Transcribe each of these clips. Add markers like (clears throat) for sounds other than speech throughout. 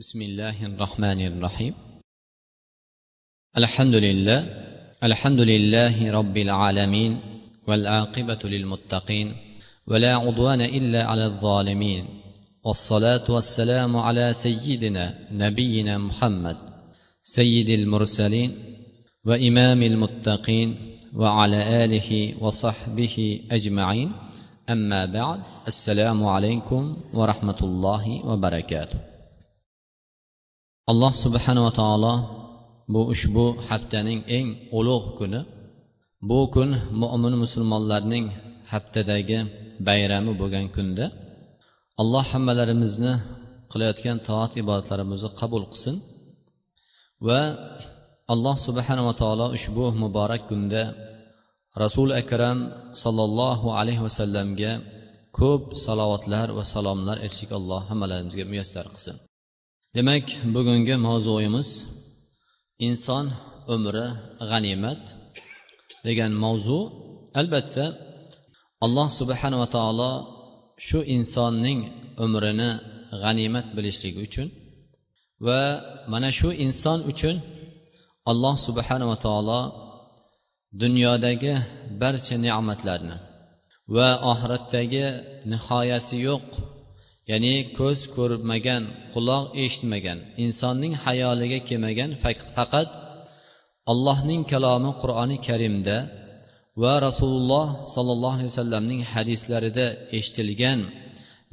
بسم الله الرحمن الرحيم الحمد لله الحمد لله رب العالمين والعاقبة للمتقين ولا عدوان إلا على الظالمين والصلاة والسلام على سيدنا نبينا محمد سيد المرسلين وإمام المتقين وعلى آله وصحبه أجمعين أما بعد السلام عليكم ورحمة الله وبركاته alloh subhanava taolo bu ushbu haftaning eng ulug' kuni. Bu kun mo'min musulmonlarning haftadagi bayrami bo'lgan kunda alloh hammalarimizni qilayotgan toat ibodatlarimizni qabul qilsin va alloh subhanava taolo ushbu muborak kunda rasuli akram sollallohu alayhi vasallamga ko'p salovatlar va salomlar aytishlik alloh hammalarimizga muyassar qilsin. Demak bugungi mavzuyimiz inson umri g'animat degan mavzu. Albatta alloh subhanava taolo shu insonning umrini g'animat bilishligi uchun va mana shu inson uchun alloh subhanava taolo dunyodagi barcha ne'matlarni va oxiratdagi nihoyasi yo'q ya'ni ko'z ko'rmagan quloq eshitmagan insonning hayoliga kelmagan faqat allohning kalomi qur'oni karimda va rasululloh sollallohu alayhi vasallamning hadislarida eshitilgan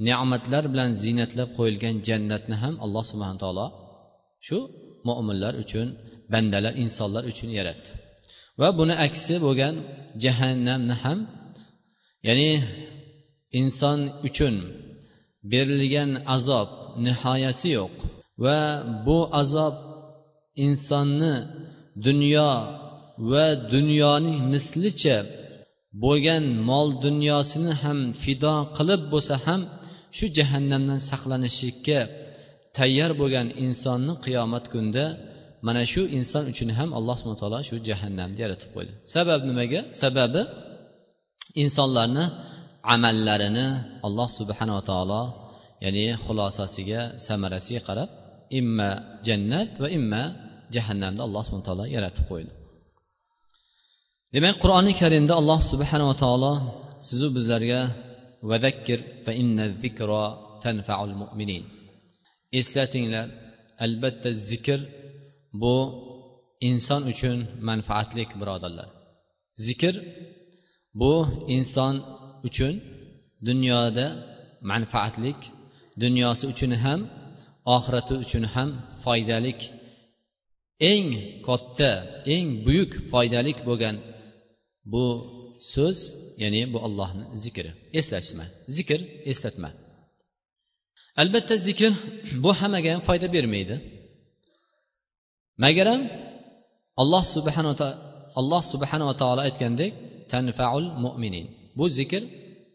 ne'matlar bilan ziynatlab qo'yilgan jannatni ham alloh subhana taolo shu mo'minlar uchun bandalar insonlar uchun yaratdi. Va buni aksi bo'lgan jahannamni ham ya'ni inson uchun berilgan azob nihoyasi yo'q. Va bu azob insonni dunyo va dunyoning mislicha bo'lgan mol dunyosini ham fido qilib bo'lsa ham shu jahannamdan saqlanishlikka tayyor bo'lgan insonni qiyomat kunida mana shu inson uchun ham alloh subhana taolo shu jahannamni yaratib qo'ydi. Sabab nimaga? Sababi insonlarni amallarini alloh subhanava taolo ya'ni xulosasiga samarasiga qarab imma jannat va imma jahannamni alloh subhana taolo yaratib qo'ydi. Demak qur'oni karimda alloh subhanava taolo sizu bizlarga vadakkir fa inna zikro tanfaul mu'minin. Eslatinglar albatta zikr bu inson uchun manfaatlik birodarlar. Zikr bu inson uchun dunyoda manfaatlik dunyosi uchun ham oxirati uchun ham foydalik eng katta eng buyuk foydalik bo'lgan bu so'z ya'ni bu allohni zikri. Eslashma zikr eslatma. Albatta zikr bu hammaga ham foyda bermaydi. Magaram alloh subhanava alloh subhanava taolo aytgandek tanfaul mo'minin bu zikr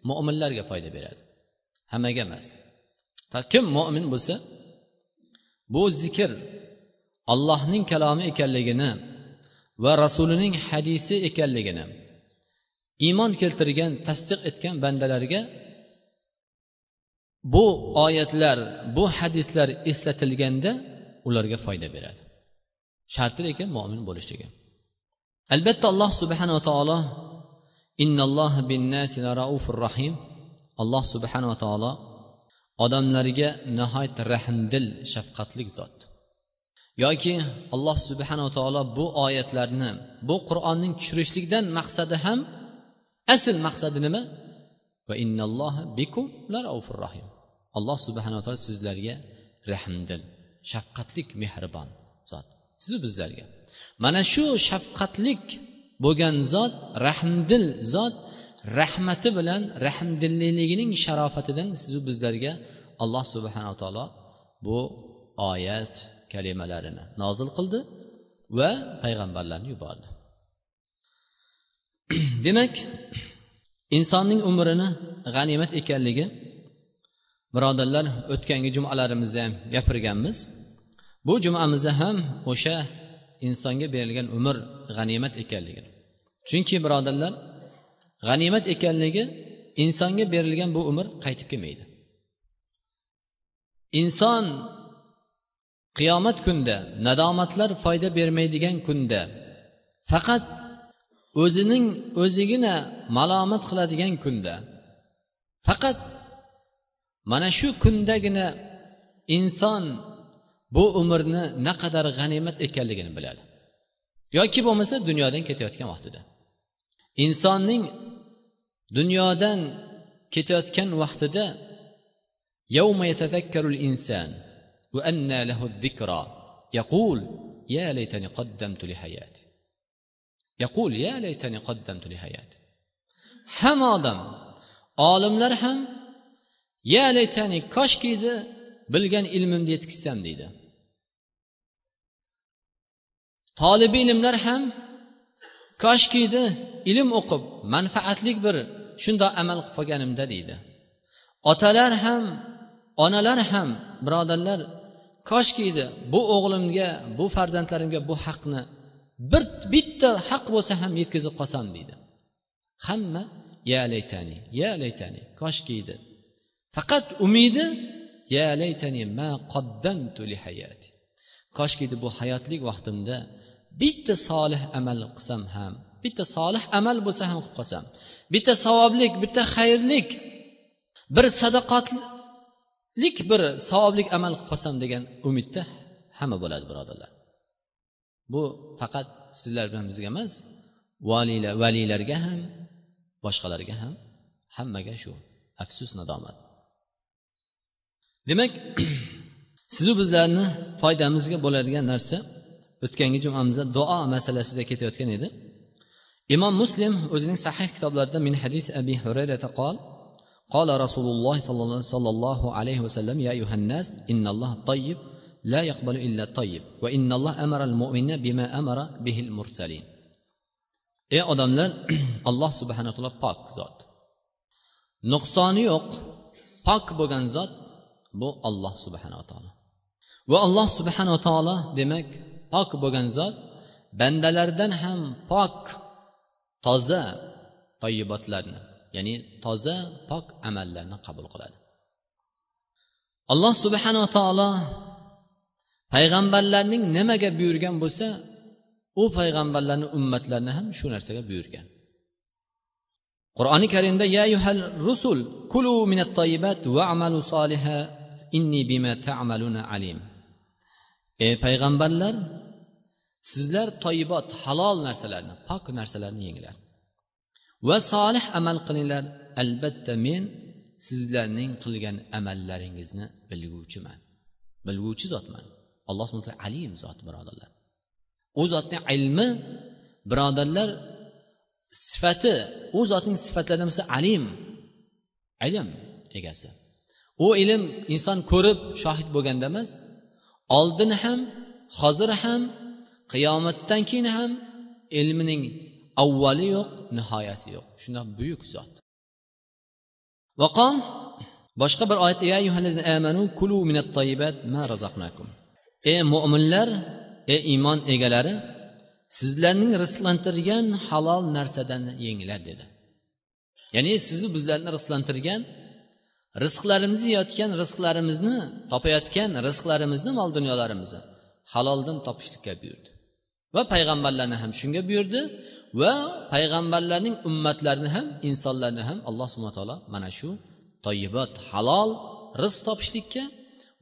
mo'minlarga foyda beradi. Hammaga emas. Kim mo'min bo'lsa bu zikr allohning kalomi ekanligini va rasulining hadisi ekanligini iymon keltirgan tasdiq etgan bandalarga bu oyatlar bu hadislar eslatilganda ularga foyda beradi. Sharti lekin mo'min bo'lishligi albatta alloh subhanava taolo innalloh binnasi raufur rahim. Alloh subhanava taolo odamlarga nihoyat rahmdil shafqatlik zot. Yoki alloh subhanava taolo bu oyatlarni bu qur'onning tushirishlikdan maqsadi ham asl maqsadi nima? Va innalloha bikum raufur rahim. Alloh subhanava taolo sizlarga rahmdil shafqatlik mehribon zot. Sizu bizlarga. Mana shu shafqatlik bo'lgan zot rahmdil zot rahmati bilan rahmdilliligining sharofatidan sizu bizlarga alloh subhanava taolo bu oyat kalimalarini nozil qildi va payg'ambarlarni yubordi. (clears throat) Demak insonning umrini g'animat ekanligi birodarlar o'tgangi jumalarimizda ham gapirganmiz. Bu jumamizda ham o'sha insonga berilgan umr g'animat ekanligini. Chunki birodarlar g'animat ekanligi insonga berilgan bu umr qaytib kelmaydi. Inson qiyomat kunda nadomatlar foyda bermaydigan kunda faqat o'zining o'zigina malomat qiladigan kunda faqat mana shu kundagina inson bu umrni naqadar g'animat ekanligini biladi yoki bo'lmasa dunyodan ketayotgan vaqtida insonning dunyodan ketayotgan vaqtida يوم يتذكر الإنسان وأنى له الذكرى يقول يا ليتني قدمت لحياتي يقول يا ليتني قدمت لحياتي hamma odam olimlar ham ya laytani koshki edi bilgan ilmimni yetkazsam deydi Tolibi ilmlar ham koshki edi ilm o'qib manfaatlik bir shundoq amal qilib qolganimda deydi. Otalar ham onalar ham birodarlar koshki edi bu o'g'limga bu farzandlarimga bu haqni bir bitta haq bo'lsa ham yetkazib qolsam deydi. Hamma ya laytani ya laytani koshki edi faqat umidi ya laytani ma qaddamtu li hayati. Koshki edi bu hayotlik vaqtimda bitta solih amal qilsam ham bitta solih amal bo'lsa ham qilib qolsam bitta savoblik bitta xayrlik bir sadaqatlik bir savoblik amal qilib qolsam degan umidda hamma bo'ladi birodarlar. Bu faqat sizlar bilan bizga emas valiylar valiylarga ham boshqalarga ham hammaga shu afsus nadomat. Demak (clears throat) sizu bizlarni foydamizga bo'ladigan narsa o'tgangi jumamizda duo masalasida ketayotgan edi imom muslim o'zining sahih kitoblarida min hadis abi hurayrata qol قال رسول الله صلى الله عليه وسلم يا أيها الناس إن الله طيب لا يقبل إلا الطيب وإن الله أمر المؤمنين بما أمر به المرسلين ey odamlar (clears throat) alloh subhana taolo pok zot nuqsoni yo'q pok bo'lgan zot bu olloh subhanava taolo va alloh subhanava taolo demak pok bo'lgan zot bandalardan ham pok toza toyibotlarni ya'ni toza pok amallarni qabul qiladi. Alloh subhanava taolo payg'ambarlarning nimaga buyurgan bo'lsa u payg'ambarlarni ummatlarini ham shu narsaga buyurgan. Qur'oni karimda ya yuhal rusul kulu minat toyibat va amalu soliha inni bima ta'maluna alim. Ey payg'ambarlar sizlar toyibot halol narsalarni pok narsalarni yenglar. Va solih amal qilinglar. Albatta men sizlarning qilgan amallaringizni bilguvchiman. Bilguvchi zotman. Alloh subhana taolo alim zot birodarlar. U zotni ilmi birodarlar sifati u zotning sifatlaridan bo'lsa alim ilm egasi. U ilm inson ko'rib shohid bo'lganda emas oldin ham hozir ham qiyomatdan keyin ham ilmining avvali yo'q nihoyasi yo'q. Shundoq buyuk zot. Vaqol boshqa bir oyat ey mo'minlar ey iymon egalari sizlarning rizqlantirgan halol narsadan yenglar dedi. Ya'ni sizni bizlarni rizqlantirgan rizqlarimizni yeyotgan rizqlarimizni topayotgan rizqlarimizni mol dunyolarimizni haloldan topishlikka buyurdi. Va payg'ambarlarni ham shunga buyurdi va payg'ambarlarning ummatlarini ham insonlarni ham alloh subhana taolo mana shu toyibot halol rizq topishlikka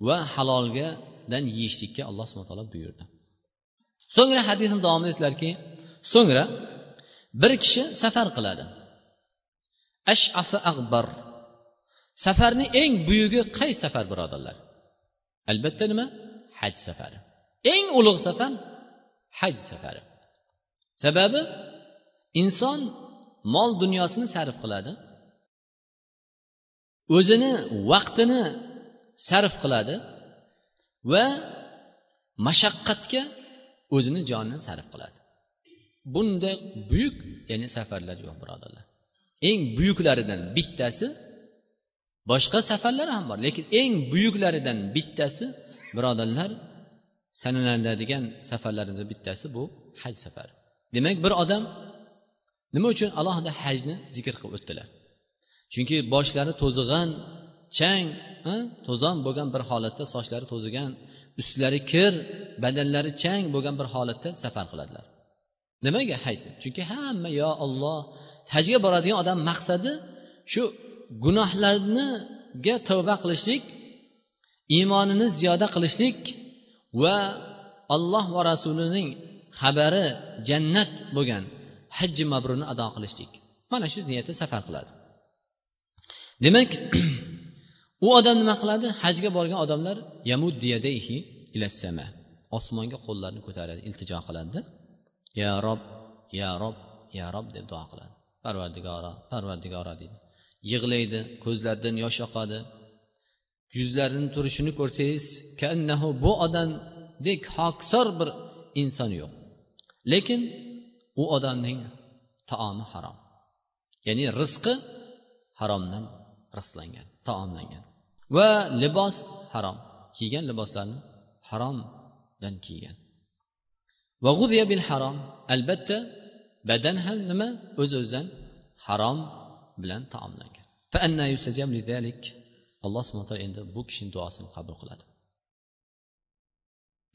va halolgadan yeyishlikka alloh subhana taolo buyurdi. So'ngra hadisni davomida aytdilarki so'ngra bir kishi safar qiladi. Ashafi ag'bar safarni eng buyugi qaysi safar birodarlar? Albatta nima? Haj safari. Eng ulug' safar haj safari. Sababi inson mol dunyosini sarf qiladi o'zini vaqtini sarf qiladi va mashaqqatga o'zini jonini sarf qiladi. Bunday buyuk ya'ni safarlar yo'q birodarlar. Eng buyuklaridan bittasi boshqa safarlar ham bor lekin eng buyuklaridan bittasi birodarlar sanalanadigan safarlardan bittasi bu haj safari. Demak bir odam nima uchun alohida hajni zikr qilib o'tdilar? Chunki boshlari to'zig'an chang to'zon bo'lgan bir holatda sochlari to'zigan ustlari kir badanlari chang bo'lgan bir holatda safar qiladilar. Nimaga haj chunki hamma yo olloh hajga boradigan odam maqsadi shu gunohlarniga tavba qilishlik iymonini ziyoda qilishlik va alloh va rasulining xabari jannat bo'lgan hajji mabrurni ado qilishlik. Mana shu niyatda safar qiladi. Demak (clears throat) u odam nima qiladi? Hajga borgan odamlar osmonga qo'llarini ko'taradi iltijo qiladida. Ya rob ya rob ya rob deb duo qiladi. Parvardigoro parvardigoro deydi. Yig'laydi ko'zlaridan yosh oqadi. Yuzlarini turishini ko'rsangiz kannahu bu odamdek hokisor bir inson yo'q lekin u odamning taomi harom. Ya'ni rizqi haromdan rizqlangan taomlangan. Va libos harom. Kiygan liboslarni haromdan kiygan. Va bil harom. Albatta badan ham nima? O'z o'zidan harom bilan taomlangan. Alloh subhana taolo endi bu kishini duosini qabul qiladi.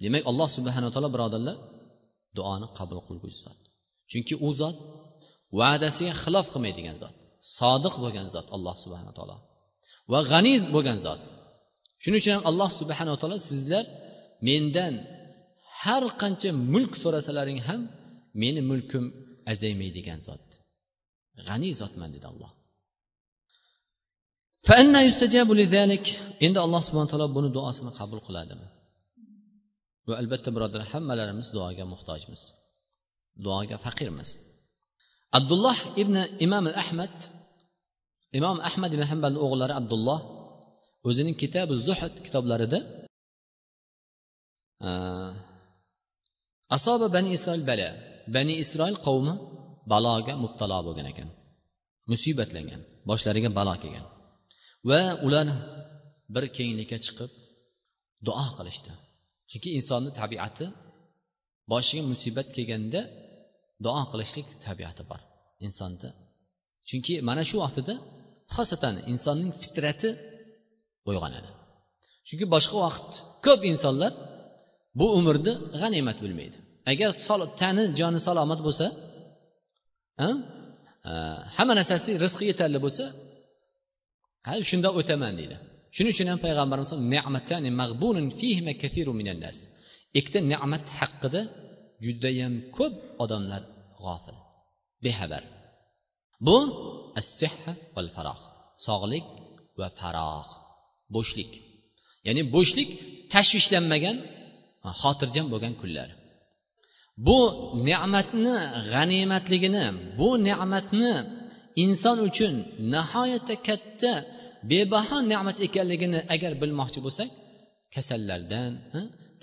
Demak alloh subhanaa taolo birodarlar duoni qabul qilguvchi zot. Chunki u zot va'dasiga xilof qilmaydigan zot sodiq bo'lgan zot alloh subhana taolo va g'aniz bo'lgan zot. Shuning uchun ham alloh subhanaa taolo sizlar mendan har qancha mulk so'rasalaring ham meni mulkim azaymaydigan zot. G'aniy zotman dedi alloh. Endi alloh subhana taolo buni duosini qabul qiladimi? Va albatta birodarlar hammalarimiz duoga muhtojmiz. Duoga faqirmiz. Abdulloh ibn imom ahmad imom ahmad ibn hambalni o'g'illari abdulloh o'zining kitabi zuhd kitoblarida e, asoba bani isroil bala. Bani isroil qavmi baloga mubtalo bo'lgan ekan. Musibatlangan boshlariga balo kelgan. Va ular bir kenglikka chiqib duo qilishdi. Chunki insonni tabiati boshiga musibat kelganda duo qilishlik tabiati bor insonda. Chunki mana shu vaqtida xosatan insonning fitrati uyg'onadi. Chunki boshqa vaqt ko'p insonlar bu umrni g'animat bilmaydi. Agar tani joni salomat bo'lsa hamma narsasi rizqi yetarli bo'lsa ha shunda o'taman deydi. Shuning uchun ham payg'ambarimiz ikkita ne'mat haqida judayam ko'p odamlar g'ofil bexabar. Bu assihha val faroh sog'lik va faroh bo'shlik. Ya'ni bo'shlik tashvishlanmagan xotirjam bo'lgan kunlar. Bu ne'matni g'animatligini bu ne'matni inson uchun nihoyatda katta bebaho ne'mat ekanligini agar bilmoqchi bo'lsak kasallardan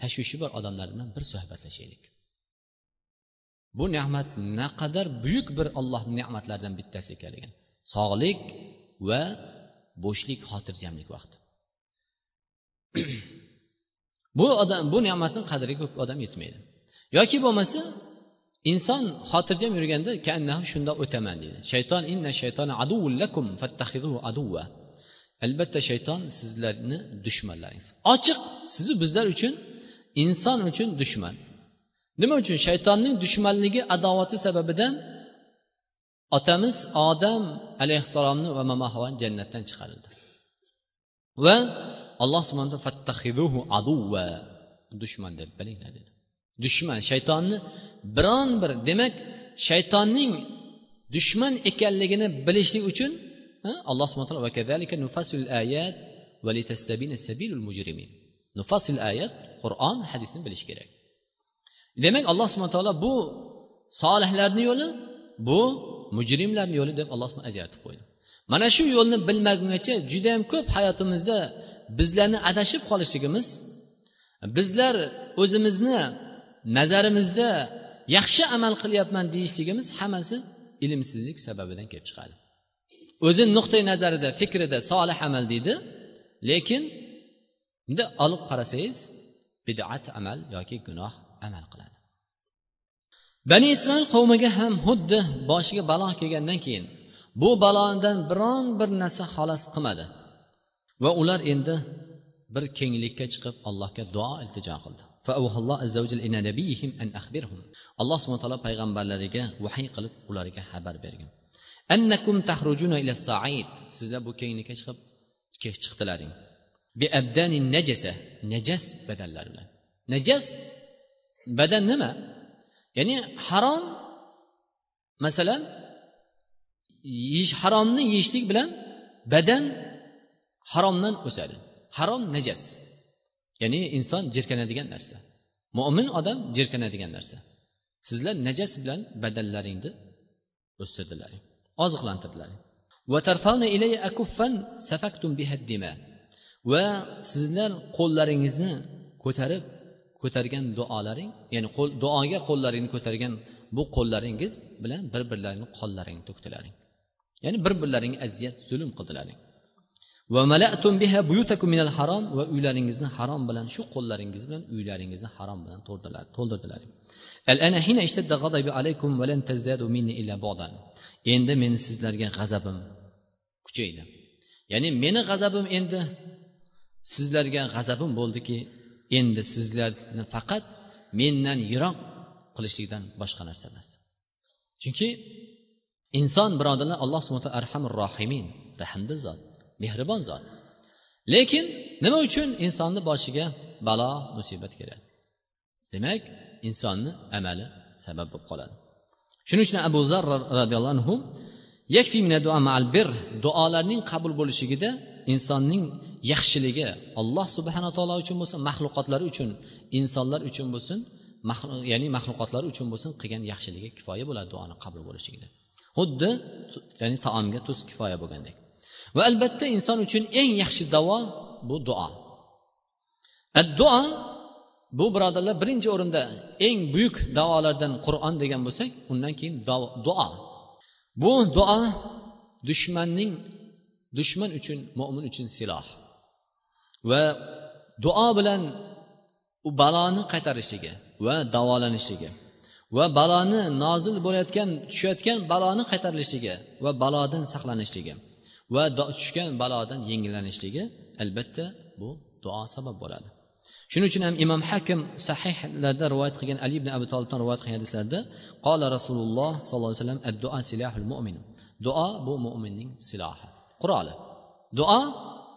tashvishi bor odamlar bilan bir suhbatlashaylik. Bu ne'mat naqadar buyuk bir ollohni ne'matlaridan bittasi ekanligini sog'lik va bo'shlik xotirjamlik vaqti. (clears throat) Bu odam bu ne'matni qadriga ko'p odam yetmaydi. Yoki bo'lmasa inson xotirjam yurganda shunda o'taman deydi. Shayton inna shaytona aduvullakum fattahiduhu aduva albatta shayton sizlarni dushmanlaringiz. Ochiq sizu bizlar uchun inson uchun dushman. Nima uchun? Shaytonning dushmanligi adovati sababidan otamiz odam alayhissalomni va mamahavon jannatdan chiqarildi. Va alloh subhana fattahiduhu aduva dushman deb bilinglar dedi. Dushman shaytonni biron bir demak shaytonning dushman ekanligini bilishlik uchun alloh subhana taolo ayat nufasil ayat qur'on hadisni bilish kerak. Demak alloh subhana taolo bu solihlarni yo'li bu mujrimlarni yo'li deb alloh ajratib qo'ydi. Mana shu yo'lni bilmagungacha judayam ko'p hayotimizda bizlarni adashib qolishligimiz bizlar o'zimizni nazarimizda yaxshi amal qilyapman deyishligimiz hammasi ilmsizlik sababidan kelib chiqadi. O'zi nuqtai nazarida fikrida solih amal deydi. Lekin bunday olib qarasangiz bidat amal yoki gunoh amal qiladi. Bani isroil qavmiga ham xuddi boshiga balo kelgandan keyin bu balodan biron bir narsa xolos qilmadi. Va ular endi bir kenglikka chiqib allohga duo iltijo qildi. Alloh subhana taolo payg'ambarlariga vahiy qilib ularga xabar bergan. Annakum tahrujuna ila said sizlar bu kenglikka chiqib chiqdilaring bi abdani najasa najas badanlar bilan najas badan nima ya'ni harom masalan yeyish haromni yeyishlik bilan badan haromdan o'sadi harom najas ya'ni inson jirkanadigan narsa mo'min odam jirkanadigan narsa sizlar najas bilan badanlaringni o'stirdilaring oziqlantirdilaring va sizlar qo'llaringizni ko'tarib ko'targan duolaring ya'ni qo'l duoga qo'llaringni ko'targan bu qo'llaringiz bilan bir birlaringni qonlaringni to'kdilaring. Ya'ni bir birlaringga aziyat zulm qildilaring. Va malatum biha buyutakum minal harom va uylaringizni harom bilan shu qo'llaringiz bilan uylaringizni harom bilan to'ldirdilar al-ana hina ishtadda g'adabi alaykum va lan tazdadu minni illa endi meni sizlarga g'azabim kuchaydi. Ya'ni meni g'azabim endi sizlarga g'azabim bo'ldiki endi sizlarni faqat mendan yiroq qilishlikdan boshqa narsa emas. Chunki inson birodarlar alloh subhana arhamur rohimin rahmdil zot. Mehribon zot. Lekin nima uchun insonni boshiga balo musibat keladi demak insonni amali sabab bo'lib qoladi. Shuning uchun abu zar roziyallohu anhu yakfi bir duolarning qabul bo'lishligida insonning yaxshiligi alloh subhana taolo uchun bo'lsin maxluqotlar uchun insonlar uchun bo'lsin ya'ni maxluqotlar uchun bo'lsin qilgan yaxshiligi kifoya bo'ladi duoni qabul bo'lishligida xuddi ya'ni taomga tuz kifoya bo'lgandek. Va albatta inson uchun eng yaxshi davo bu duo. Duo bu birodarlar birinchi o'rinda eng buyuk davolardan qur'on degan bo'lsak undan keyin duo. Bu duo dushmanning dushman uchun mo'min uchun siloh. Va duo bilan u baloni qaytarishligi va davolanishligi va baloni nozil bo'layotgan tushayotgan baloni qaytarilishligi va balodan saqlanishligi va tushgan balodan yengillanishligi albatta bu duo sabab bo'ladi. Shuning uchun ham imom hakim sahihlarda rivoyat qilgan ali ibn abu tolibdan rivoyat qilgan hadislarda qola rasululloh sollallohu alayhi vasallam duo silahul mo'min duo bu mo'minning silohi quroli. Duo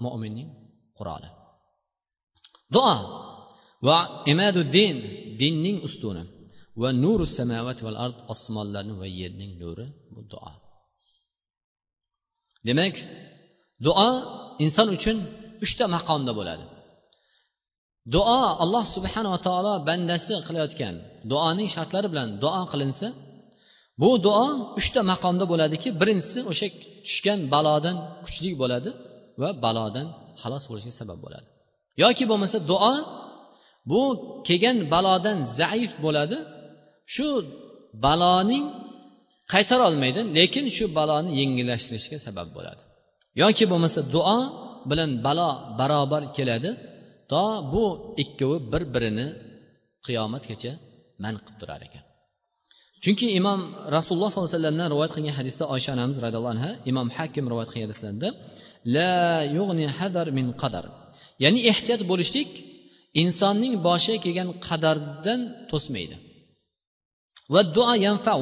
mo'minning quroli. Duo va imaduddin dinning ustuni va nuru samavati val ard osmonlarni va yerning nuri bu duo demak duo inson uchun uchta maqomda bo'ladi. Duo alloh subhanava taolo bandasi qilayotgan duoning shartlari bilan duo qilinsa bu duo uchta maqomda bo'ladiki birinchisi o'sha tushgan balodan kuchli bo'ladi va balodan xalos bo'lishga sabab bo'ladi. Yoki bo'lmasa duo bu kelgan balodan zaif bo'ladi shu baloning qaytara olmaydi lekin shu baloni yengillashtirishga sabab bo'ladi. Yoki bo'lmasa duo bilan balo barobar keladi to bu ikkovi bir birini qiyomatgacha man qilib turar ekan. Chunki imom rasululloh sollallohu alayhi vasallamdan rivoyat qilgan hadisda oysha onamiz roziyallohu anha imom hakim rivoyat qilgan hadislarida la yug'ni hadar min qadar. Ya'ni ehtiyot bo'lishlik insonning boshiga kelgan qadardan to'smaydi. Va duo yanfau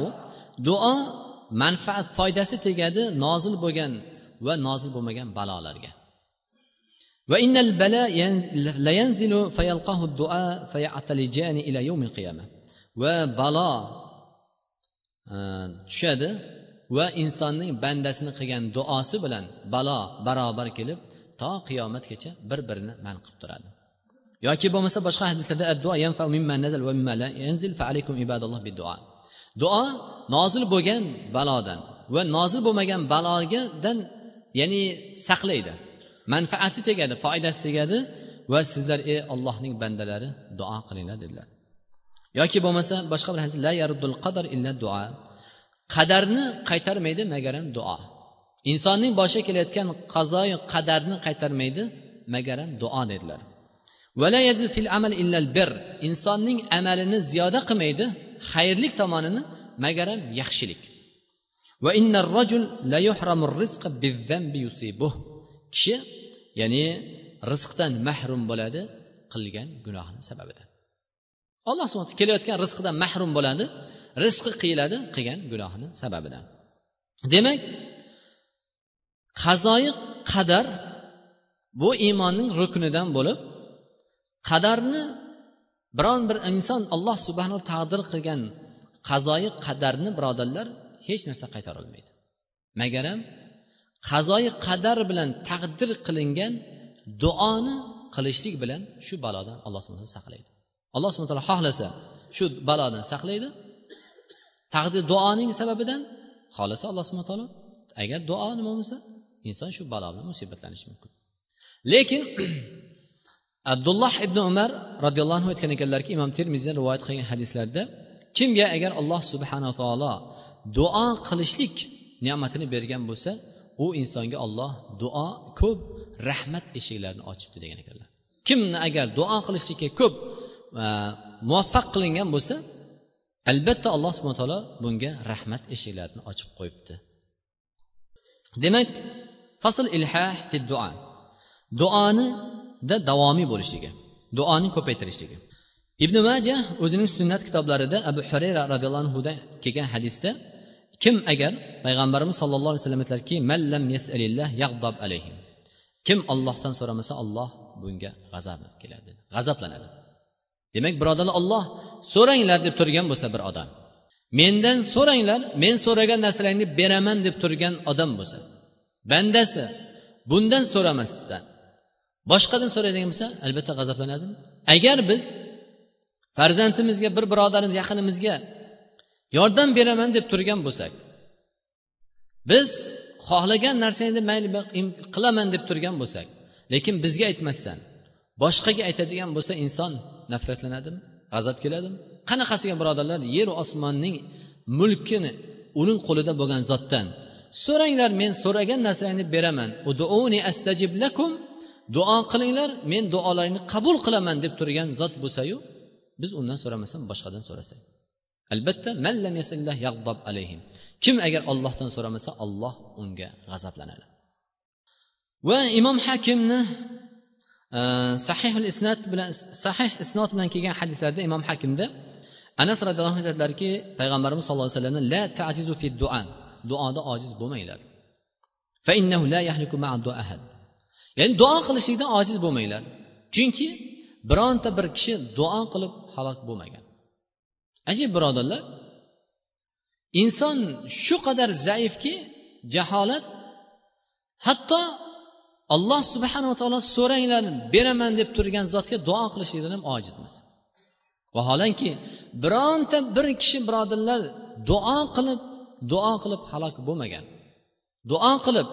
duo manfaat foydasi tegadi nozil bo'lgan va nozil bo'lmagan balolarga. Va innal bala la fayalqahu du'a fayatalijani ila yawmil qiyamah. Va balo e, tushadi va insonning bandasini qilgan duosi bilan balo barobar kelib to qiyomatgacha bir birini man qilib turadi. Yoki bo'lmasa boshqa hadislarda duo nozil bo'lgan balodan va nozil bo'lmagan balogadan ya'ni saqlaydi. Manfaati tegadi foydasi tegadi va sizlar ey ollohning bandalari duo qilinglar dedilar. Yoki bo'lmasa boshqa bir hadis la yaruddul qadar illa duo qadarni qaytarmaydi magaram duo. Insonning boshiga kelayotgan qazoyi qadarni qaytarmaydi magaram duo dedilar. Insonning amalini ziyoda qilmaydi xayrlik tomonini magaram yaxshilik. Kishi ya'ni rizqdan mahrum bo'ladi qilgan gunohini sababidan. Alloh subhana kelayotgan rizqidan mahrum bo'ladi rizqi qiyiladi qilgan gunohini sababidan. Demak qazoyi qadar bu iymonning ruknidan bo'lib qadarni biron bir inson alloh subhanava taqdir qilgan qazoyi qadarni birodarlar hech narsa qaytara olmaydi. Magaram qazoyi qadar bilan taqdir qilingan duoni qilishlik bilan shu balodan alloh subhana saqlaydi. Alloh subhana taolo xohlasa shu balodan saqlaydi. Taqdir duoning sababidan xohlasa alloh subhana taolo agar duo nima bo'lmasa inson shu balo bilan musibatlanishi mumkin. Lekin (clears throat) abdulloh ibn umar roziyallohu anhu aytgan ekanlarki imom termiziy rivoyat qilgan hadislarda kimga agar alloh subhanaa taolo duo qilishlik ne'matini bergan bo'lsa u insonga olloh duo ko'p rahmat eshiklarini ochibdi degan ekanlar. Kimni agar duo qilishlikka ko'p e, muvaffaq qilingan bo'lsa albatta alloh subhana taolo bunga rahmat eshiklarini ochib qo'yibdi. Demak fasl ilhah fi duo da davomiy bo'lishligi duoni ko'paytirishligi ibn maja o'zining sunnat kitoblarida abu hurayra roziyallohu anhudan kelgan hadisda kim agar payg'ambarimiz sollallohu alayhi vasallam aytlarki alayhi." kim ollohdan so'ramasa olloh bunga g'azabi keladi g'azablanadi demak birodarlar olloh so'ranglar deb turgan bo'lsa bir odam mendan so'ranglar men so'ragan narsalaringni beraman deb turgan odam bo'lsa bandasi bundan so'ramasdan boshqadan so'raydigan bo'lsa albatta g'azablanadimi? Agar biz farzandimizga bir birodarimiz yaqinimizga yordam beraman deb turgan bo'lsak biz xohlagan narsangni mayli qilaman deb turgan bo'lsak lekin bizga aytmasdan boshqaga aytadigan bo'lsa inson nafratlanadimi? G'azab keladimi? Qanaqasiga birodarlar yeru osmonning mulkini uning qo'lida bo'lgan zotdan so'ranglar men so'ragan narsalaringni beraman. Uduuni astajib lakum duo qilinglar men duolaringni qabul qilaman deb turgan zot bo'lsayu biz undan so'ramasdan boshqadan so'rasak albatta alayhim. Kim agar ollohdan so'ramasa olloh unga g'azablanadi. Va imom hakimni e, sahihul isnat bilan sahih isnot bilan kelgan hadislarda imom hakimda anas roziyallohu anhu aytadilarki payg'ambarimiz sallallohu alayhi vasallam la tajizu fi duo duoda ojiz bo'lmanglar. Ya'ni duo qilishlikdan ojiz bo'lmanglar. Chunki bironta bir kishi duo qilib halok bo'lmagan. Ajib birodarlar inson shu qadar zaifki jaholat hatto alloh subhanava taolo so'ranglar beraman deb turgan zotga duo qilishlikdan ham ojizmiz vaholanki bironta bir kishi birodarlar duo qilib duo qilib halok bo'lmagan. Duo qilib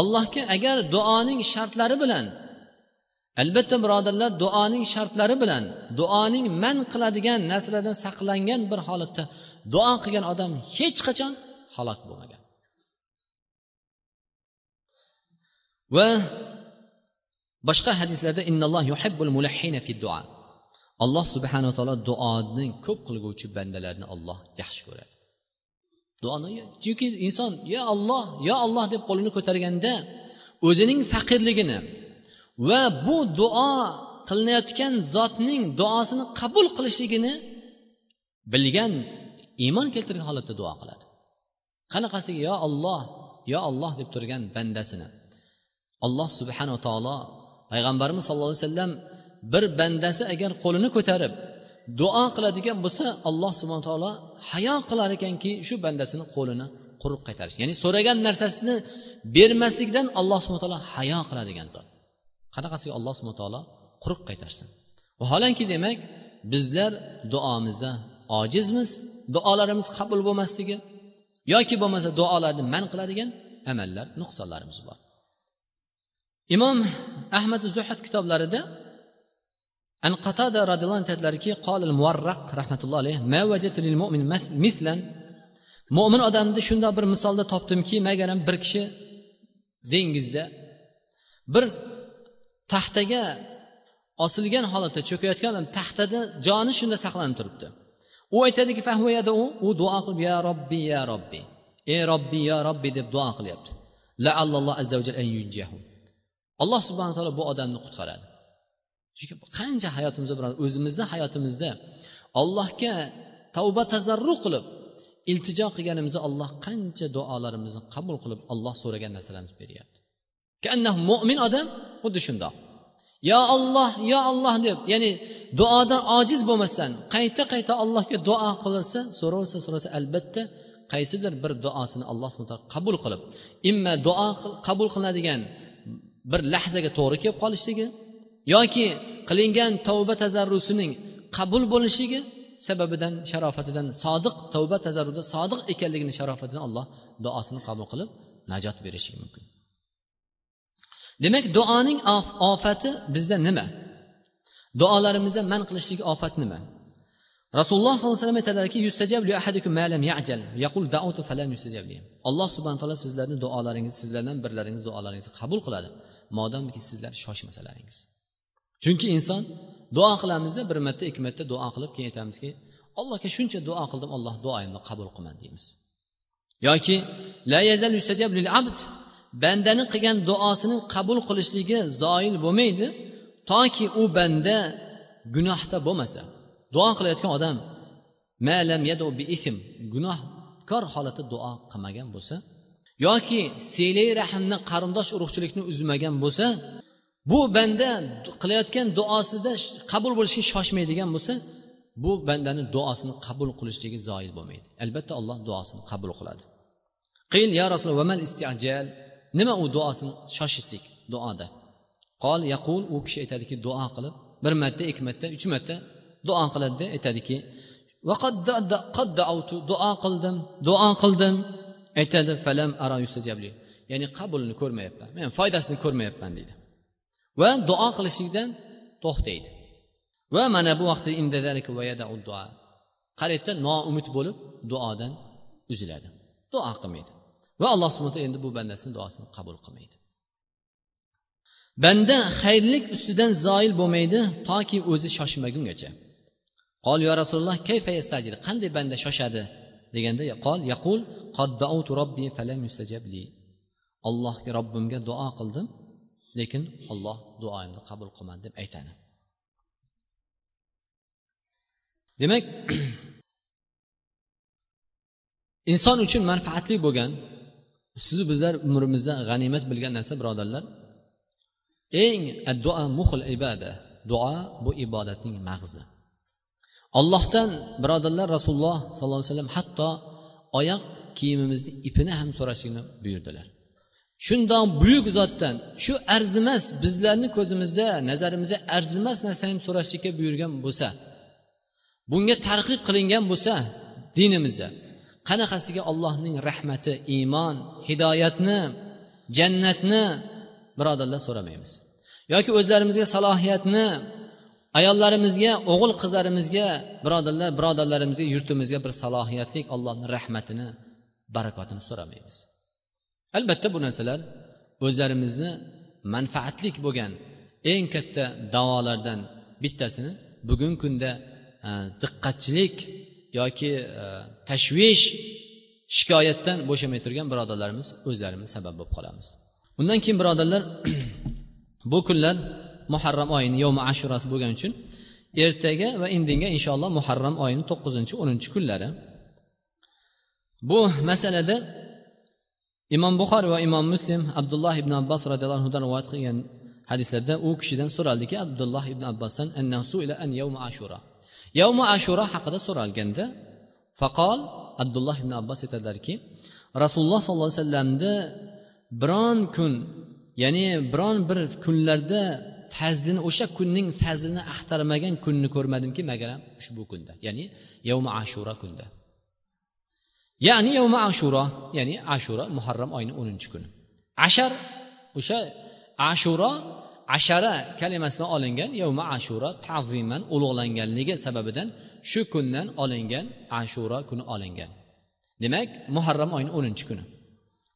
allohga agar duoning shartlari bilan albatta birodarlar duoning shartlari bilan duoning man qiladigan narsalardan saqlangan bir holatda duo qilgan odam hech qachon halok bo'lmagan. Va boshqa hadislarda innalloh yuhibbul mulahhina fi duo alloh subhanava taolo duoni ko'p qilguvchi bandalarni olloh yaxshi ko'radi. Duoni chunki inson yo olloh yo olloh deb qo'lini ko'targanda o'zining faqirligini va bu duo qilinayotgan zotning duosini qabul qilishligini bilgan iymon keltirgan holatda duo qiladi. Qanaqasiga yo olloh yo olloh deb turgan bandasini. Alloh subhanava taolo payg'ambarimiz sallallohu alayhi vasallam bir bandasi agar qo'lini ko'tarib duo qiladigan bo'lsa alloh subhana taolo hayo qilar ekanki shu bandasini qo'lini quruq qaytarish. Ya'ni so'ragan narsasini bermaslikdan alloh subhana taolo hayo qiladigan zot. Qanaqasiga alloh subhana taolo quruq qaytarsin? Vaholanki demak bizlar duomizda ojizmiz duolarimiz qabul bo'lmasligi yoki bo'lmasa duolarni man qiladigan amallar nuqsonlarimiz bor. Imom ahmad zuhad kitoblarida عن قتادة رضي الله عنه تدلركي qolil muvarraq رحمة الله ma ما lil mu'min mithlan. Mo'min odamni shundoq bir misolda topdimki magaram bir kishi dengizda bir taxtaga osilgan holatda cho'kayotgan odam taxtada joni shunda saqlanib turibdi. U aytadiki u duo qilib ya robbi ya robbi ey robbi ya robbi deb duo qilyapti. Laallalloh azza an alloh subhana taolo bu odamni qutqaradi. Chunki qancha hayotimizda bilan o'zimizni hayotimizda allohga tavba tazarru qilib iltijo qilganimizda alloh qancha duolarimizni qabul qilib alloh so'ragan narsalarni beryapti. Mo'min odam xuddi shundoq. Yo olloh yo olloh deb ya'ni duodan ojiz bo'lmasdan qayta qayta allohga duo qilsa so'rasa so'rasa albatta qaysidir bir duosini alloh subhana qabul qilib imma duo qabul qilinadigan bir lahzaga to'g'ri kelib qolishligi yoki qilingan tavba tazarrusining qabul bo'lishligi sababidan sharofatidan sodiq tavba tazarruda sodiq ekanligini sharofatidan alloh duosini qabul qilib najot berishi mumkin. Demak duoning ofati bizda nima? Duolarimizda man qilishlik ofat nima? Rasululloh sollallohu alayhi vasallam aytadilarki alloh subhana taolo sizlarni duolaringizni sizlardan birlaringiz duolaringizni qabul qiladi. Modomiki sizlar shoshmasalaringiz. Chunki inson duo qilamizda bir marta ikki marta duo qilib keyin aytamizki allohga shuncha duo qildim alloh duoyimni qabul qilmadi deymiz. Yoki la yazal yustajab lil abd bandani qilgan duosini qabul qilishligi zoil bo'lmaydi toki u banda gunohda bo'lmasa. Duo qilayotgan odam malam yadu bi ism gunohkor holatda duo qilmagan bo'lsa yoki selay rahmni qarindosh urug'chilikni uzmagan bo'lsa bu banda qilayotgan duosida qabul bo'lishiga shoshmaydigan bo'lsa bu bandani duosini qabul qilishligi zoil bo'lmaydi. Albatta alloh duosini qabul qiladi. Qil ya rasululloh nima u duosini shoshishlik duoda? Qol yaqul u kishi aytadiki duo qilib bir marta ikki marta uch marta duo qiladida aytadiki duo qildim duo qildim aytadi. Falam ara ya'ni qabulini ko'rmayapman men foydasini ko'rmayapman deydi. Va duo qilishlikdan to'xtaydi. Va mana bu vaqtda qaraydida noumid bo'lib duodan uziladi. Duo qilmaydi. Va alloh subhana endi bu bandasini duosini qabul qilmaydi. Banda xayrlik ustidan zoil bo'lmaydi toki o'zi shoshmagungacha. Qol yo rasululloh kayfa yastajil qanday banda shoshadi? deganda qol yaqul robbi falam yustajabli allohga robbimga duo qildim lekin olloh duoyimni qabul qilmadi deb aytadi. Demak (clears throat) inson uchun manfaatli bo'lgan sizu bizlar umrimizda g'animat bilgan narsa birodarlar eng duo muhil ibada duo bu ibodatning mag'zi. Ollohdan birodarlar rasululloh sollallohu alayhi vasallam hatto oyoq kiyimimizni ipini ham so'rashini buyurdilar. Shundoq buyuk zotdan shu arzimas bizlarni ko'zimizda nazarimizda arzimas narsani so'rashlikka buyurgan bo'lsa bunga tarqib qilingan bo'lsa dinimizda qanaqasiga allohning rahmati iymon hidoyatni jannatni birodarlar so'ramaymiz. Yoki o'zlarimizga salohiyatni ayollarimizga o'g'il qizlarimizga birodarlar birodarlarimizga yurtimizga bir salohiyatlik allohni rahmatini barakotini so'ramaymiz. Albatta bu narsalar o'zlarimizni manfaatlik bo'lgan eng katta davolardan bittasini bugungi kunda e, diqqatchilik yoki e, tashvish shikoyatdan bo'shamay turgan birodarlarimiz o'zlarimiz sabab bo'lib qolamiz. Undan keyin birodarlar (clears throat) bu kunlar muharram oyini yovmi ashurasi bo'lgani uchun ertaga va indinga inshaalloh muharram oyini to'qqizinchi o'ninchi kunlari. Bu masalada imom buxoriy va imom muslim abdulloh ibn abbos roziyallohu anhudan rivoyat qilgan hadislarda u kishidan so'raldiki abdulloh ibn abbosdan an yawma ashura. Yavmi ashura haqida so'ralganda faqol abdulloh ibn abbos aytadilarki rasululloh sollallohu alayhi vasallamni biron kun ya'ni biron bir kunlarda fazlini o'sha kunning fazlini axtarmagan kunni ko'rmadimki magaram ushbu kunda ya'ni yavmi ashura kunda. Ya'ni yavma ashura ya'ni ashura muharram oyini o'ninchi kuni. Ashar o'sha ashura ashara kalimasidan olingan yavma ashura ta'ziman ulug'langanligi sababidan shu kundan olingan ashura kuni olingan. Demak muharram oyini o'ninchi kuni.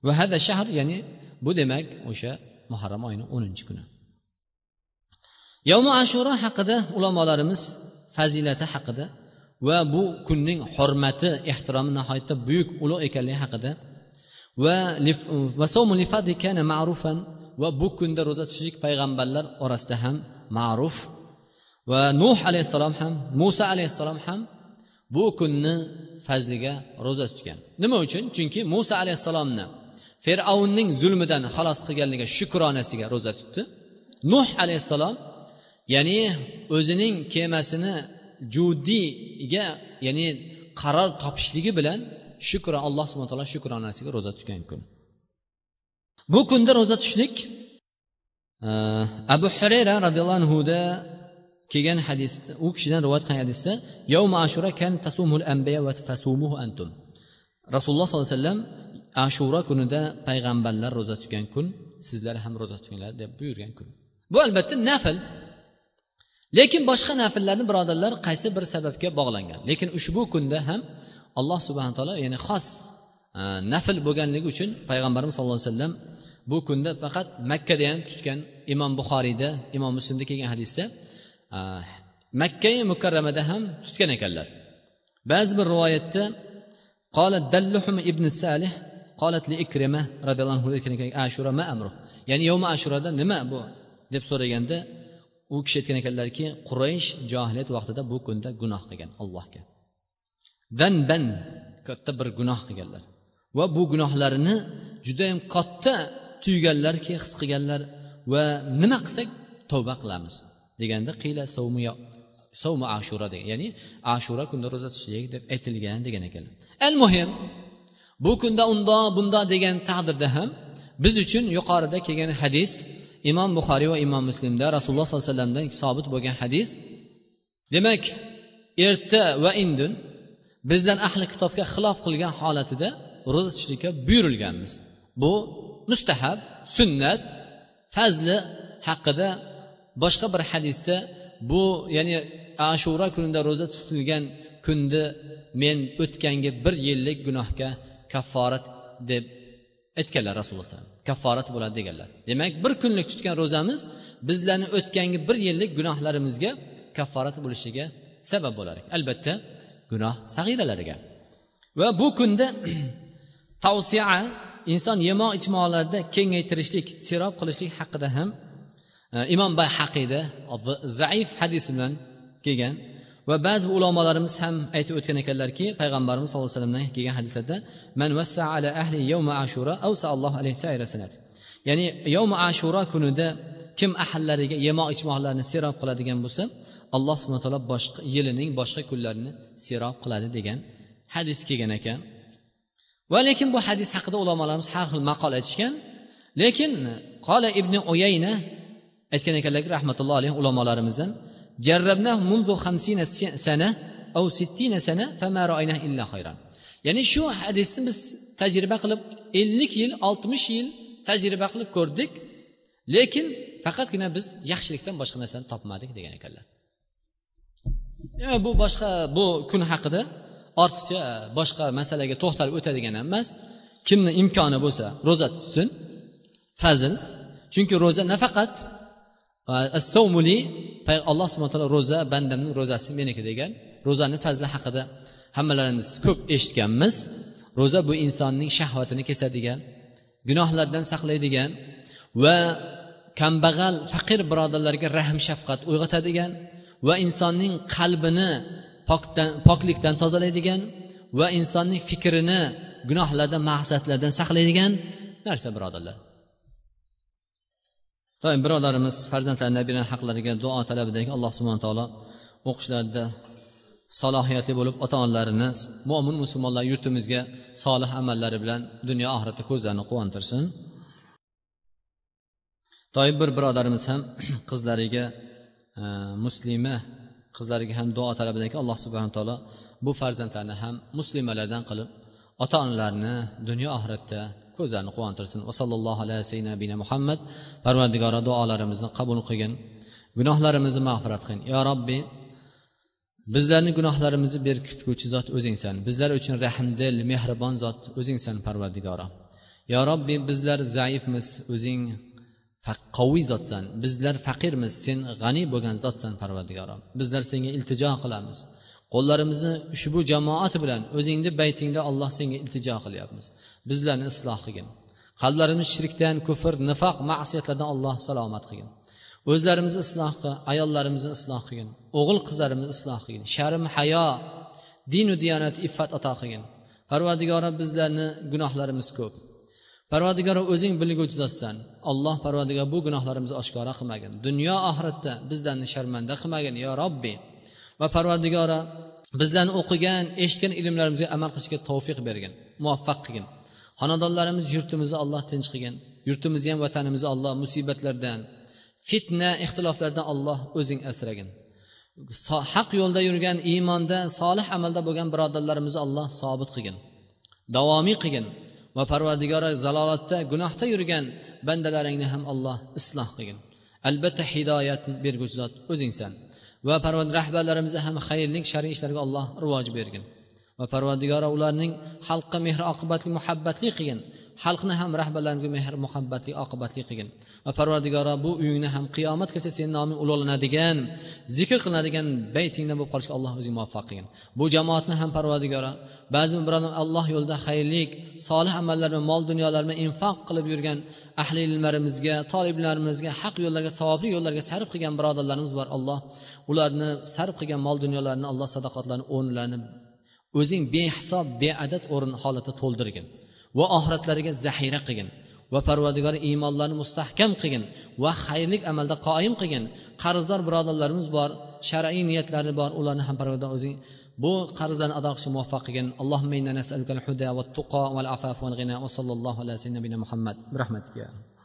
Va hada shahr ya'ni bu demak o'sha muharram oyini o'ninchi kuni. Yavmi ashura haqida ulamolarimiz fazilati haqida va bu kunning hurmati ehtiromi nihoyatda buyuk ulug' ekanligi haqida. Va va bu kunda ro'za tutishlik payg'ambarlar orasida ham ma'ruf. Va nuh alayhissalom ham muso alayhissalom ham bu kunni fazliga ro'za tutgan. Nima uchun? Chunki muso alayhissalomni fir'avnning zulmidan xalos qilganligiga shukronasiga ro'za tutdi. Nuh alayhissalom ya'ni o'zining kemasini judiga ya'ni qaror topishligi bilan shukr alloh subhana taolo shukronasiga ro'za tutgan kun. Bu kunda ro'za tutishlik e, abu hurayra roziyallohu anhuda kelgan hadisda u kishidan rivoyat qilgan hadisda yovma ashura kan tasumul anbiya va fasumuhu antum. Rasululloh sollallohu alayhi vasallam ashura kunida payg'ambarlar ro'za tutgan kun sizlar ham ro'za tutinglar deb buyurgan kun. Bu albatta nafl lekin boshqa nafllarni birodarlar qaysi bir sababga bog'langan? Lekin ushbu kunda ham alloh subhana taolo ya'ni xos e, nafl bo'lganligi uchun payg'ambarimiz sallallohu alayhi vasallam bu kunda faqat makkada ham tutgan imom buxoriyda imom muslimda kelgan hadisda e, makkai mukarramada ham tutgan ekanlar. Ba'zi bir rivoyatda qolat dalluhum ibn salih qolat li ikrima roziyallohu anhu aytgan ekan ashura ma amru ya'ni yovma ashurada nima bu? deb so'raganda u kishi aytgan ekanlarki quraysh johiliyat vaqtida bu kunda gunoh qilgan allohga. Zanban katta bir gunoh qilganlar. Va bu gunohlarini judayam katta tuyganlarki his qilganlar. Va nima qilsak tavba qilamiz deganda qiyla savmu ashura degan ya'ni ashura kunda ro'za tutishlik deb aytilgan degan ekanlar al muhim bu kunda undoq bundoq degan taqdirda ham biz uchun yuqorida kelgan hadis imom buxoriy va imom muslimda rasululloh sollallohu alayhi vasallamdan sobit bo'lgan hadis demak erta va indin bizdan ahli kitobga xilof qilgan holatida ro'za tutishlikka buyurilganmiz. Bu mustahab sunnat fazli haqida boshqa bir hadisda bu ya'ni ashura kunida ro'za tutilgan kunni men o'tgangi bir yillik gunohga kafforat deb aytganlar rasululloh alayhi vasallam kafforat bo'ladi deganlar. Demak bir kunlik tutgan ro'zamiz bizlarni o'tgangi bir yillik gunohlarimizga kafforat bo'lishiga sabab bo'lar albatta gunoh sag'iralariga. Va bu kunda (clears throat) tavsiya inson yemoq ichmoqlarda kengaytirishlik serob qilishlik haqida ham e, imom bay haqida zaif hadis bilan kelgan va ba'zi ulamolarimiz ham aytib o'tgan ekanlarki payg'ambarimiz sallallohu alayhi vasallamdan kelgan hadislarda man vassa ala ahli yawma ashura avsa allohu alayhi ya'ni yovma ashura kunida kim ahllariga yemoq ichmoqlarni serob qiladigan bo'lsa alloh subhana taolo boshqa yilining boshqa kunlarini serob qiladi degan hadis kelgan ekan. Va lekin bu hadis haqida ulamolarimiz har xil maqol aytishgan. Lekin qola ibn uyayna aytgan ekanlarki rahmatullohi alayhi ulamolarimizdan jarrabnah mundu hamsina sana au sittina sana fama ro'ayna illa xayran ya'ni shu hadisni biz tajriba qilib ellik yil oltmish yil tajriba qilib ko'rdik. Lekin faqatgina biz yaxshilikdan boshqa narsani topmadik degan ekanlar. Bu boshqa bu kun haqida ortiqcha boshqa masalaga to'xtalib o'tadigan ham emas. Kimni imkoni bo'lsa ro'za tutsin fazil chunki ro'za nafaqat assovmuli alloh subhana taolo ro'za bandamning ro'zasi meniki degan. Ro'zani fazli haqida hammalarimiz ko'p eshitganmiz. Ro'za bu insonning shahvatini kesadigan gunohlardan saqlaydigan va kambag'al faqir birodarlarga rahm shafqat uyg'otadigan va insonning qalbini pokdan poklikdan tozalaydigan va insonning fikrini gunohlardan maqsadlardan saqlaydigan narsa birodarlar. Doim birodarimiz farzandlar nabirani haqlariga duo talabidagi alloh subhana taolo o'qishlarida salohiyatli bo'lib ota onalarini mo'min musulmonlar yurtimizga solih amallari bilan dunyo oxiratda ko'zlarini quvontirsin. Doim bir birodarimiz ham (clears throat) qizlariga e, muslima qizlariga ham duo talabidaki alloh subhana taolo bu farzandlarni ham muslimalardan qilib ota onalarini dunyo oxiratda ko'zlarini quvontirsin. Va sallallohu alayhi sayyidina muhammad parvardigora duolarimizni qabul qilgin. Gunohlarimizni mag'firat qilgin. Yo robbiy bizlarni gunohlarimizni berkitguvchi zot o'zingsan. Bizlar uchun rahmdil mehribon zot o'zingsan parvardigora. Yo robbiy bizlar zaifmiz o'zing qaviy zotsan. Bizlar faqirmiz sen g'aniy bo'lgan zotsan parvardigoro bizlar senga iltijo qilamiz. Qo'llarimizni ushbu jamoat bilan o'zingni baytingda alloh senga iltijo qilyapmiz. Bizlarni isloh qilgin. Qalblarimiz shirkdan kufr nifoq ma'siyatlardan alloh salomat qilgin. O'zlarimizni isloh qil ayollarimizni isloh qilgin o'g'il qizlarimizni isloh qilgin. Sharm hayo dinu diyonat iffat ato qilgin. Parvardigora bizlarni gunohlarimiz ko'p. Parvardigora o'zing bilguvchi zotsan. Alloh parvadigor bu gunohlarimizni oshkora qilmagin. Dunyo oxiratda bizlarni sharmanda qilmagin yo robbi. Va parvardigora bizlarni o'qigan eshitgan ilmlarimizga amal qilishga tavfiq bergin muvaffaq qilgin. Xonadonlarimiz yurtimizni alloh tinch qilgin yurtimizni ham vatanimizni alloh musibatlardan fitna ixtiloflardan alloh o'zing asragin. Haq yo'lda yurgan iymonda solih amalda bo'lgan birodarlarimizni alloh sobit qilgin davomiy qilgin va parvardigora zalolatda gunohda yurgan bandalaringni ham alloh isloh qilgin. Albatta hidoyatni berguvchi zot o'zingsan. Va parvardigor rahbarlarimizga ham xayrlik shar'iy ishlarga alloh rivoj bergin. Va parvardigora ularning xalqqa mehr oqibatli muhabbatli qilgin. Xalqni ham rahbarlarimizga mehr muhabbatli oqibatli qilgin. Va parvardigoro bu uyingni ham qiyomatgacha seni noming ulug'lanadigan zikr qilinadigan baytingda bo'lib qolishga alloh o'zing muvaffaq qilgin. Bu jamoatni ham parvardigoro ba'zi birodar alloh yo'lida xayrlik solih amallar va mol dunyolar bilan infoq qilib yurgan ahli ilmlarimizga toliblarimizga haq yo'llarga savobli yo'llarga sarf qilgan birodarlarimiz bor. Alloh ularni sarf qilgan mol dunyolarni alloh sadoqatlarini o'rnlarini o'zing behisob beadad o'rin holatda to'ldirgin. Va oxiratlariga zaxira qilgin va parvardigor iymonlarni mustahkam qilgin va xayrlik amalda qoyim qilgin. Qarzdor birodarlarimiz bor shar'iy niyatlari bor ularni ham parvardigor o'zing bu qarzlarni ado qilishga muvaffaq qilgin. Allohumma inna nas'aluka al-huda va tuqo val afaf val ghina va sallallohu ala sayyidina muhammad. Bi rahmatika